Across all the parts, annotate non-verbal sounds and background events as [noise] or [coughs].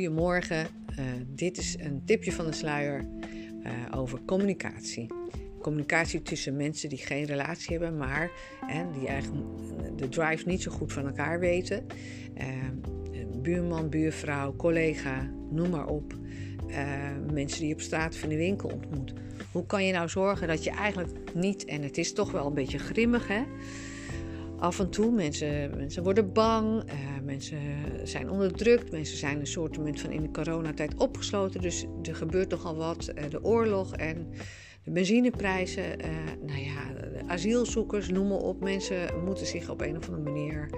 Goedemorgen, uh, dit is een tipje van de sluier uh, over communicatie. Communicatie tussen mensen die geen relatie hebben, maar die eigenlijk de drive niet zo goed van elkaar weten. Uh, buurman, buurvrouw, collega, noem maar op. mensen die je op straat in de winkel ontmoet. Hoe kan je nou zorgen dat je eigenlijk niet, en het is toch wel een beetje grimmig hè af en toe. Mensen, mensen worden bang, uh, mensen zijn onderdrukt, mensen zijn een soort van in de coronatijd opgesloten. Dus er gebeurt nogal wat. Uh, de oorlog en de benzineprijzen, uh, nou ja, de asielzoekers, noem maar op. Mensen moeten zich op een of andere manier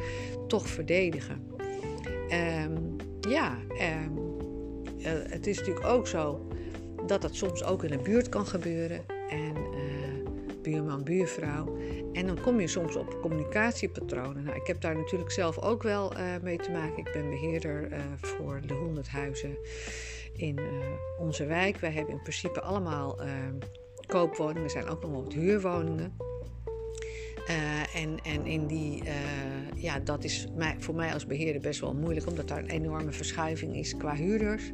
toch verdedigen. Um, ja, um, het is natuurlijk ook zo dat dat soms ook in de buurt kan gebeuren. En buurman, buurvrouw. En dan kom je soms op communicatiepatronen. Nou, ik heb daar natuurlijk zelf ook wel uh, mee te maken. Ik ben beheerder uh, voor de 100 huizen in uh, onze wijk. Wij hebben in principe allemaal koopwoningen. Er zijn ook nog wat huurwoningen. en, en in die, ja, dat is mij, voor mij als beheerder best wel moeilijk, omdat daar een enorme verschuiving is qua huurders.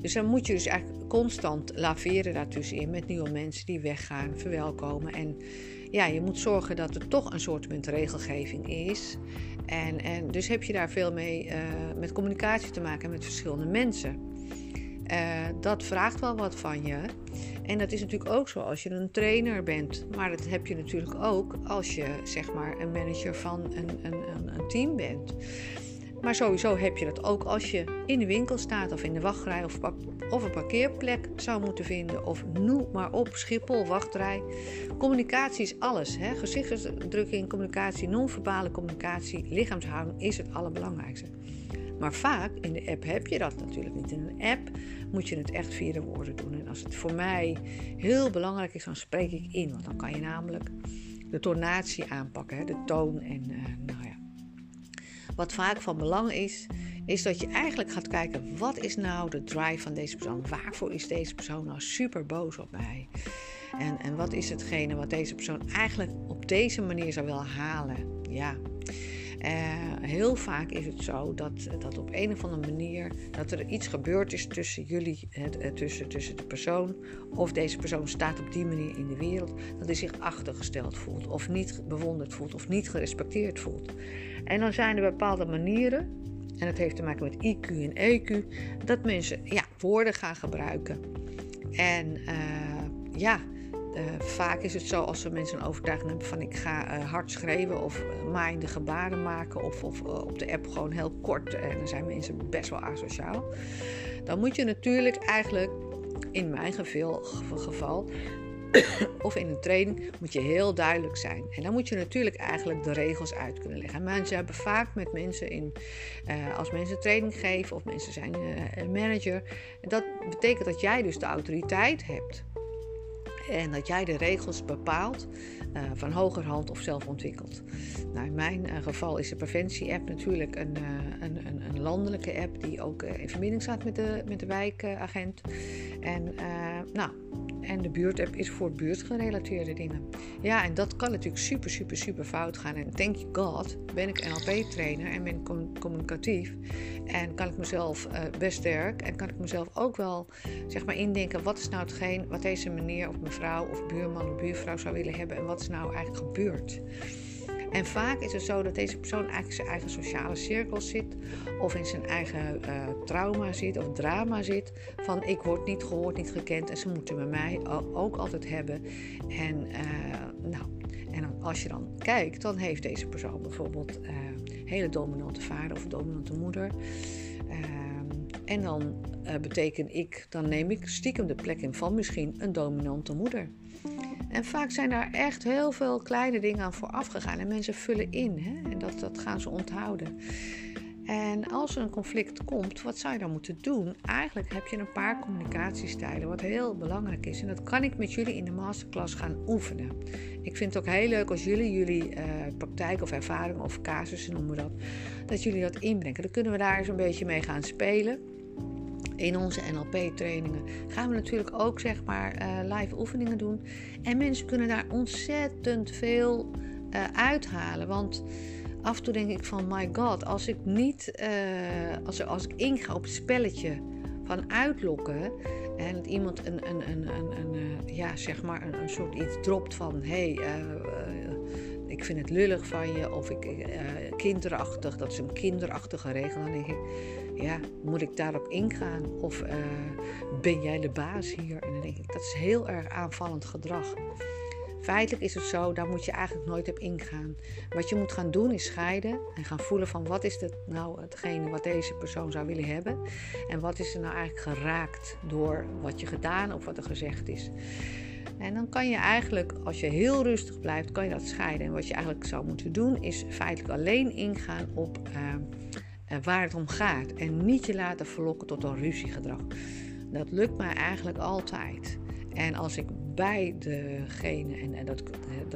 Dus dan moet je dus eigenlijk constant laveren daartussenin met nieuwe mensen die weggaan, verwelkomen. En ja, je moet zorgen dat er toch een soort regelgeving is. En, en dus heb je daar veel mee uh, met communicatie te maken met verschillende mensen. Uh, dat vraagt wel wat van je. En dat is natuurlijk ook zo als je een trainer bent. Maar dat heb je natuurlijk ook als je zeg maar een manager van een, een, een team bent. Maar sowieso heb je dat ook als je in de winkel staat of in de wachtrij of, of een parkeerplek zou moeten vinden. Of noem maar op, Schiphol, wachtrij. Communicatie is alles. Hè? Gezichtsuitdrukking, communicatie, non-verbale communicatie, lichaamshouding is het allerbelangrijkste. Maar vaak in de app heb je dat natuurlijk niet. In een app moet je het echt via de woorden doen. En als het voor mij heel belangrijk is, dan spreek ik in. Want dan kan je namelijk de tonatie aanpakken, hè? de toon en uh, nou ja wat vaak van belang is, is dat je eigenlijk gaat kijken: wat is nou de drive van deze persoon? Waarvoor is deze persoon nou super boos op mij? En, en wat is hetgene wat deze persoon eigenlijk op deze manier zou willen halen? Ja. Uh, heel vaak is het zo dat, dat op een of andere manier dat er iets gebeurd is tussen jullie, het, eh, tussen, tussen de persoon, of deze persoon staat op die manier in de wereld, dat hij zich achtergesteld voelt, of niet bewonderd voelt, of niet gerespecteerd voelt. En dan zijn er bepaalde manieren, en dat heeft te maken met IQ en EQ, dat mensen ja, woorden gaan gebruiken. En uh, ja, uh, vaak is het zo als we mensen een overtuiging hebben van ik ga uh, hard schreeuwen of maaiende gebaren maken of, of op de app gewoon heel kort en dan zijn mensen best wel asociaal. Dan moet je natuurlijk eigenlijk in mijn geval, geval [coughs] of in een training moet je heel duidelijk zijn. En dan moet je natuurlijk eigenlijk de regels uit kunnen leggen. Mensen hebben vaak met mensen in, uh, als mensen training geven of mensen zijn uh, een manager. Dat betekent dat jij dus de autoriteit hebt. En dat jij de regels bepaalt uh, van hogerhand of zelf ontwikkelt. Nou, in mijn geval is de preventie-app natuurlijk een, een, een, een, landelijke app die ook in verbinding staat met de, met de wijkagent. En nou, en de buurtapp is voor buurtgerelateerde dingen. Ja, en dat kan natuurlijk super, super, super fout gaan. En thank God ben ik NLP-trainer en ben communicatief. En kan ik mezelf uh, best sterk. En kan ik mezelf ook wel zeg maar indenken. Wat is nou hetgeen wat deze meneer of mevrouw of buurman of buurvrouw zou willen hebben. En wat is nou eigenlijk gebeurd. En vaak is het zo dat deze persoon eigenlijk in zijn eigen sociale cirkel zit, of in zijn eigen uh, trauma zit of drama zit. Van ik word niet gehoord, niet gekend en ze moeten me mij ook altijd hebben. En, uh, nou, en als je dan kijkt, dan heeft deze persoon bijvoorbeeld uh, hele dominante vader of dominante moeder. Ehm, en dan betekent ik, dan neem ik stiekem de plek in van misschien een dominante moeder. En vaak zijn daar echt heel veel kleine dingen aan vooraf gegaan. En mensen vullen in. Hè? En dat, dat gaan ze onthouden. En als er een conflict komt, wat zou je dan moeten doen? Eigenlijk heb je een paar communicatiestijlen, wat heel belangrijk is. En dat kan ik met jullie in de masterclass gaan oefenen. Ik vind het ook heel leuk als jullie jullie uh, praktijk of ervaring of casussen noemen dat, dat jullie dat inbrengen. Dan kunnen we daar eens een beetje mee gaan spelen in onze NLP-trainingen gaan we natuurlijk ook zeg maar uh, live oefeningen doen. En mensen kunnen daar ontzettend veel uh, uithalen. Want af en toe denk ik van, my god, als ik niet, uh, als, als ik inga op het spelletje van uitlokken en dat iemand een, een, een, een, een ja, zeg maar een, soort iets dropt van, hey, ik vind het lullig van je of ik, kinderachtig, dat is een kinderachtige regel, dan denk ja, moet ik daarop ingaan of ben jij de baas hier? En dan denk ik, dat is heel erg aanvallend gedrag. Feitelijk is het zo, daar moet je eigenlijk nooit op ingaan. Wat je moet gaan doen is scheiden en gaan voelen van wat is het nou hetgene wat deze persoon zou willen hebben. En wat is er nou eigenlijk geraakt door wat je gedaan of wat er gezegd is. En dan kan je eigenlijk, als je heel rustig blijft, kan je dat scheiden. En wat je eigenlijk zou moeten doen, is feitelijk alleen ingaan op uh, waar het om gaat. En niet je laten verlokken tot een ruziegedrag. Dat lukt mij eigenlijk altijd. En als ik bij degene, en, en dat,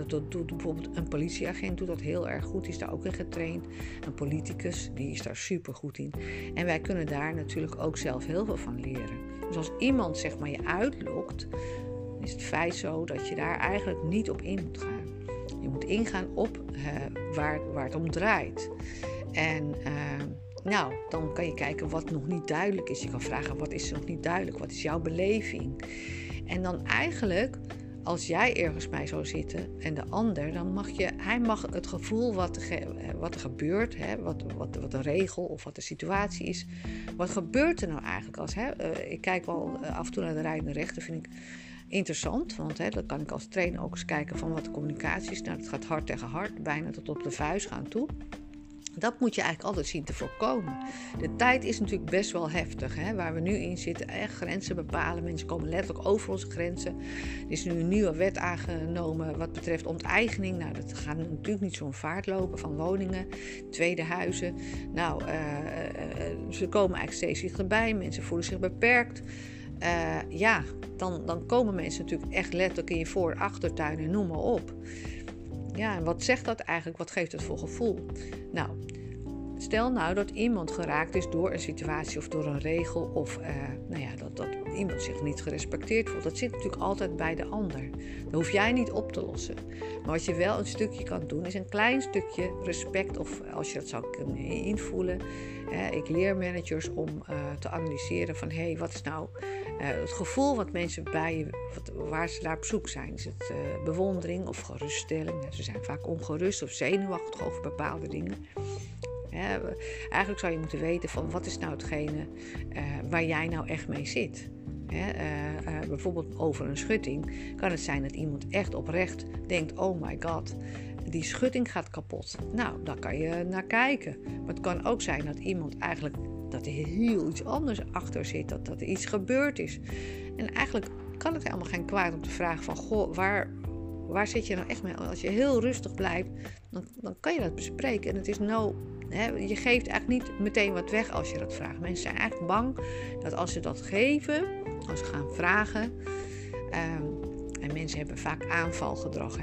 dat, doet bijvoorbeeld een politieagent, doet dat heel erg goed, die is daar ook in getraind. Een politicus, die is daar super goed in. En wij kunnen daar natuurlijk ook zelf heel veel van leren. Dus als iemand zeg maar je uitlokt, is het feit zo dat je daar eigenlijk niet op in moet gaan. Je moet ingaan op uh, waar, waar het om draait. En uh, nou, dan kan je kijken wat nog niet duidelijk is. Je kan vragen wat is er nog niet duidelijk? Wat is jouw beleving? En dan eigenlijk, als jij ergens bij zou zitten en de ander, dan mag je, hij mag het gevoel wat, er, wat er gebeurt, hè, wat, wat, wat de regel of wat de situatie is, wat gebeurt er nou eigenlijk als, hè, uh, ik kijk wel eh, af en toe naar de rijdende rechter, vind ik interessant, want hè, dan kan ik als trainer ook eens kijken van wat de communicatie is. Nou, dat gaat hard tegen hard, bijna tot op de vuist gaan toe. Dat moet je eigenlijk altijd zien te voorkomen. De tijd is natuurlijk best wel heftig. Hè? Waar we nu in zitten, echt grenzen bepalen. Mensen komen letterlijk over onze grenzen. Er is nu een nieuwe wet aangenomen wat betreft onteigening. Nou, dat gaat natuurlijk niet zo'n vaart lopen van woningen, tweede huizen. Nou, uh, uh, ze komen eigenlijk steeds dichterbij. Mensen voelen zich beperkt. Ja, dan, dan komen mensen natuurlijk echt letterlijk in je voor- achtertuin en noem maar op. Ja, en wat zegt dat eigenlijk? Wat geeft het voor gevoel? Nou, stel nou dat iemand geraakt is door een situatie of door een regel of uh, nou ja, dat, dat iemand zich niet gerespecteerd voelt. Dat zit natuurlijk altijd bij de ander. Dat hoef jij niet op te lossen. Maar wat je wel een stukje kan doen, is een klein stukje respect of als je dat zou kunnen invoelen. ik leer managers om uh, te analyseren van hé, hey, wat is nou uh, het gevoel wat mensen bij je, waar ze naar op zoek zijn. Is het uh, bewondering of geruststelling? Ze zijn vaak ongerust of zenuwachtig over bepaalde dingen. eigenlijk zou je moeten weten van wat is nou hetgene waar jij nou echt mee zit. Bijvoorbeeld over een schutting kan het zijn dat iemand echt oprecht denkt: oh my god, die schutting gaat kapot. Nou, daar kan je naar kijken. Maar het kan ook zijn dat iemand eigenlijk dat er heel iets anders achter zit, dat, dat er iets gebeurd is. En eigenlijk kan het helemaal geen kwaad om te vragen van, goh, waar, waar zit je nou echt mee? Als je heel rustig blijft, dan, dan kan je dat bespreken. En het is no, hè, je geeft eigenlijk niet meteen wat weg als je dat vraagt. Mensen zijn eigenlijk bang dat als ze dat geven, als ze gaan vragen, um, en mensen hebben vaak aanvalgedrag.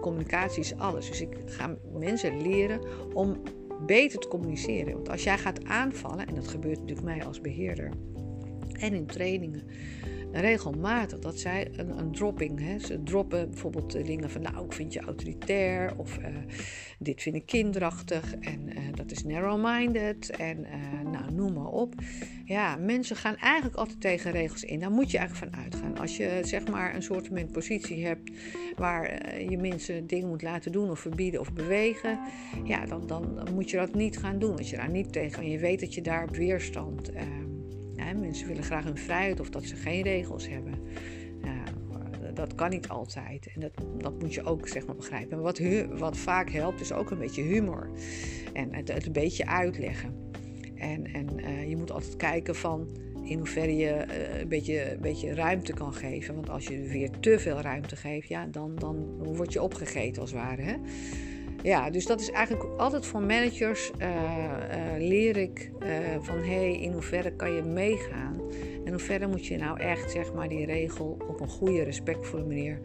Communicatie is alles. Dus ik ga mensen leren om beter te communiceren. Want als jij gaat aanvallen, en dat gebeurt natuurlijk mij als beheerder en in trainingen regelmatig dat zij een, een dropping, hè, ze droppen bijvoorbeeld dingen van nou ik vind je autoritair of uh, dit vind ik kinderachtig en uh, dat is narrow-minded en uh, nou noem maar op. Ja, mensen gaan eigenlijk altijd tegen regels in. Daar moet je eigenlijk van uitgaan. Als je zeg maar een soort positie hebt waar je mensen dingen moet laten doen of verbieden of bewegen, ja, dan, dan moet je dat niet gaan doen. Als je daar niet tegen en je weet dat je daar weerstand mensen willen graag hun vrijheid of dat ze geen regels hebben. Ja, dat kan niet altijd. En dat, dat moet je ook zeg maar, begrijpen. wat, wat vaak helpt is ook een beetje humor. En het, het een beetje uitleggen. En, en uh, je moet altijd kijken van in hoeverre je uh, een, beetje, een beetje ruimte kan geven. Want als je weer te veel ruimte geeft, ja, dan, dan word je opgegeten als het ware. Hè? Ja, dus dat is eigenlijk altijd voor managers uh, uh, leer ik uh, van hé, hey, in hoeverre kan je meegaan en hoe verder moet je nou echt zeg maar die regel op een goede, respectvolle manier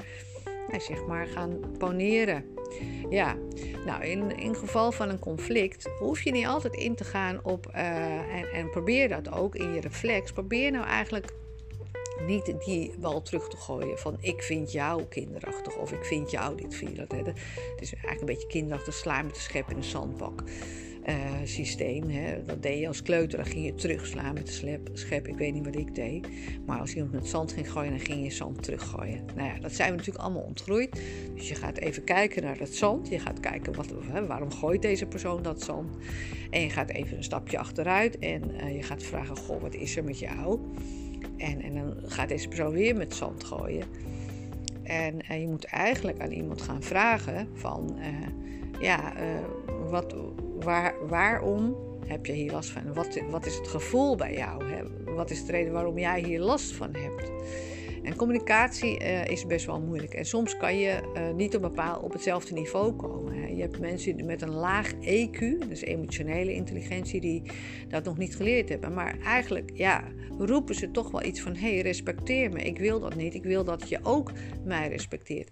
zeg maar gaan poneren. Ja, nou in, in geval van een conflict hoef je niet altijd in te gaan op en, en probeer dat ook in je reflex. Probeer nou eigenlijk niet die bal terug te gooien van ik vind jou kinderachtig of ik vind jou dit viel. Het is eigenlijk een beetje kinderachtig slaan met de schep in een zandbak. Uh, systeem. Hè. Dat deed je als kleuter, dan ging je terugslaan met de slep, schep. Ik weet niet wat ik deed. Maar als iemand met zand ging gooien, dan ging je zand teruggooien. Nou ja, dat zijn we natuurlijk allemaal ontgroeid. Dus je gaat even kijken naar dat zand. Je gaat kijken, wat, hè, waarom gooit deze persoon dat zand? En je gaat even een stapje achteruit en uh, je gaat vragen, goh, wat is er met jou? En, en dan gaat deze persoon weer met zand gooien. En, en je moet eigenlijk aan iemand gaan vragen van, uh, ja, wat, waar, waarom heb je hier last van? Wat, wat is het gevoel bij jou? Hè? Wat is de reden waarom jij hier last van hebt? En communicatie is best wel moeilijk. En soms kan je niet op, bepaald, op hetzelfde niveau komen. Je hebt mensen met een laag EQ, dus emotionele intelligentie, die dat nog niet geleerd hebben. Maar eigenlijk ja, roepen ze toch wel iets van: hé, hey, respecteer me. Ik wil dat niet. Ik wil dat je ook mij respecteert.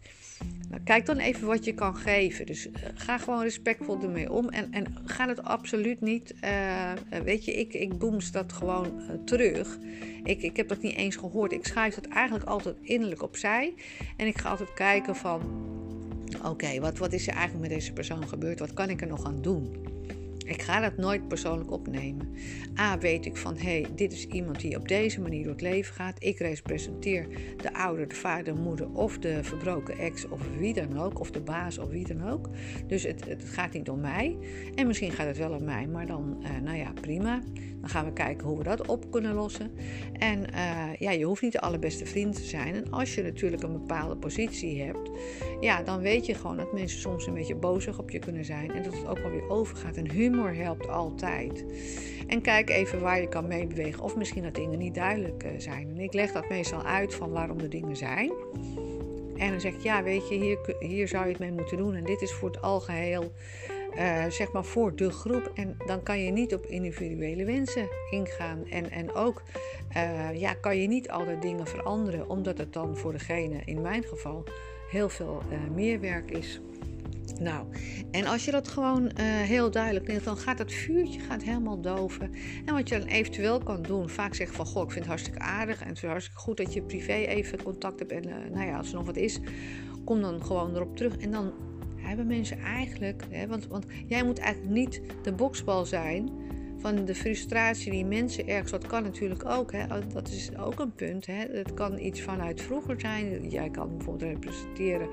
Nou, kijk dan even wat je kan geven. Dus uh, ga gewoon respectvol ermee om. En, en ga het absoluut niet. Uh, weet je, ik, ik boems dat gewoon terug. Ik, ik heb dat niet eens gehoord. Ik schuif dat eigenlijk altijd innerlijk opzij. En ik ga altijd kijken van. Oké, wat, wat is er eigenlijk met deze persoon gebeurd? Wat kan ik er nog aan doen? Ik ga dat nooit persoonlijk opnemen. A, weet ik van, hé, hey, dit is iemand die op deze manier door het leven gaat. Ik representeer de ouder, de vader, de moeder of de verbroken ex of wie dan ook. Of de baas of wie dan ook. Dus het, het gaat niet om mij. En misschien gaat het wel om mij, maar dan, uh, nou ja, prima. Dan gaan we kijken hoe we dat op kunnen lossen. En uh, ja, je hoeft niet de allerbeste vriend te zijn. En als je natuurlijk een bepaalde positie hebt, ja, dan weet je gewoon dat mensen soms een beetje bozig op je kunnen zijn. En dat het ook wel weer overgaat. En humor helpt altijd. En kijk even waar je kan meebewegen. Of misschien dat dingen niet duidelijk uh, zijn. En ik leg dat meestal uit van waarom de dingen zijn. En dan zeg ik, ja, weet je, hier, hier zou je het mee moeten doen. En dit is voor het algeheel uh, zeg maar voor de groep. En dan kan je niet op individuele wensen ingaan. En, en ook uh, ja, kan je niet alle dingen veranderen, omdat het dan voor degene, in mijn geval, heel veel meer werk is. Nou, en als je dat gewoon uh, heel duidelijk neemt, dan gaat het vuurtje gaat helemaal doven. En wat je dan eventueel kan doen, vaak zeggen van, goh, ik vind het hartstikke aardig en het is hartstikke goed dat je privé even contact hebt. En uh, nou ja, als er nog wat is, kom dan gewoon erop terug. En dan hebben mensen eigenlijk, hè, want, want jij moet eigenlijk niet de boksbal zijn van de frustratie die mensen ergens, dat kan natuurlijk ook, hè, dat is ook een punt. Hè. Het kan iets vanuit vroeger zijn. Jij kan bijvoorbeeld representeren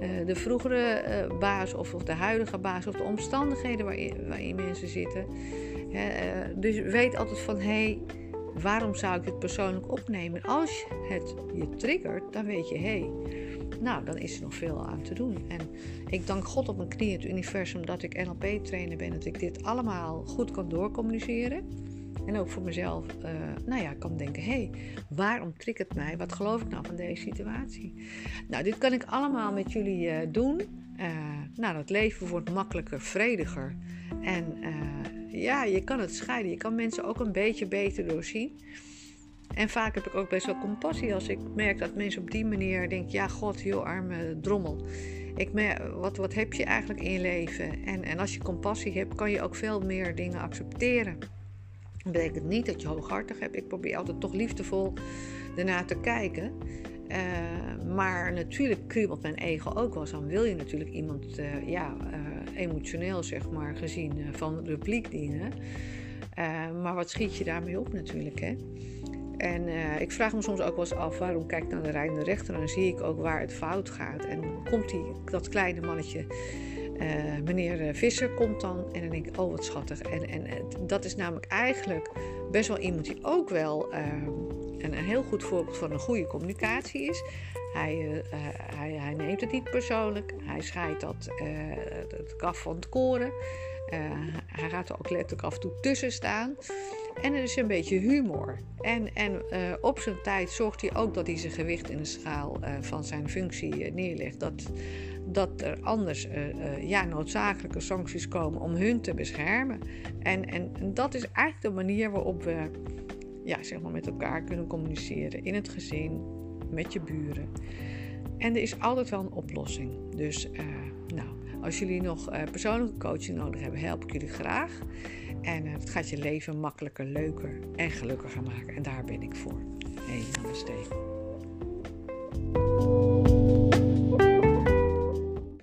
uh, de vroegere uh, baas of, of, de huidige baas of de omstandigheden waarin, waarin mensen zitten. Hè, uh, dus weet altijd van hé. Hey, waarom zou ik het persoonlijk opnemen? Als het je triggert, dan weet je hé. Hey, nou, dan is er nog veel aan te doen. En ik dank God op mijn knie, het universum, dat ik NLP-trainer ben. Dat ik dit allemaal goed kan doorcommuniceren. En ook voor mezelf, uh, nou ja, kan denken: hé, hey, waarom triggert mij? Wat geloof ik nou van deze situatie? Nou, dit kan ik allemaal met jullie uh, doen. Uh, nou, dat leven wordt makkelijker, vrediger. En ja, je kan het scheiden. Je kan mensen ook een beetje beter doorzien. En vaak heb ik ook best wel compassie als ik merk dat mensen op die manier denken: ja, god, joh, arme drommel. Ik merk, wat, wat heb je eigenlijk in je leven? En, en als je compassie hebt, kan je ook veel meer dingen accepteren. Dat betekent niet dat je hooghartig hebt. Ik probeer altijd toch liefdevol ernaar te kijken. Uh, maar natuurlijk kriebelt mijn ego ook wel eens aan. Wil je natuurlijk iemand uh, ja, uh, emotioneel, zeg maar, gezien van het publiek dienen. maar wat schiet je daarmee op natuurlijk, hè? En uh, ik vraag me soms ook wel eens af waarom kijk ik naar de rijdende rechter en dan zie ik ook waar het fout gaat. En dan komt die, dat kleine mannetje, uh, meneer Visser, komt dan en dan denk ik, oh wat schattig. En, en, en dat is namelijk eigenlijk best wel iemand die ook wel uh, een, een, heel goed voorbeeld van een goede communicatie is. Hij, hij, hij, neemt het niet persoonlijk, hij scheidt dat het kaf van het koren. hij gaat er ook letterlijk af en toe tussen staan. En er is een beetje humor. En, en uh, op zijn tijd zorgt hij ook dat hij zijn gewicht in de schaal uh, van zijn functie uh, neerlegt. Dat, dat er anders ja, noodzakelijke sancties komen om hun te beschermen. En, en, en, dat is eigenlijk de manier waarop we ja, zeg maar met elkaar kunnen communiceren. In het gezin, met je buren. En er is altijd wel een oplossing. Dus nou, als jullie nog persoonlijke coaching nodig hebben, help ik jullie graag. En het gaat je leven makkelijker, leuker en gelukkiger maken. En daar ben ik voor. Hey, namaste.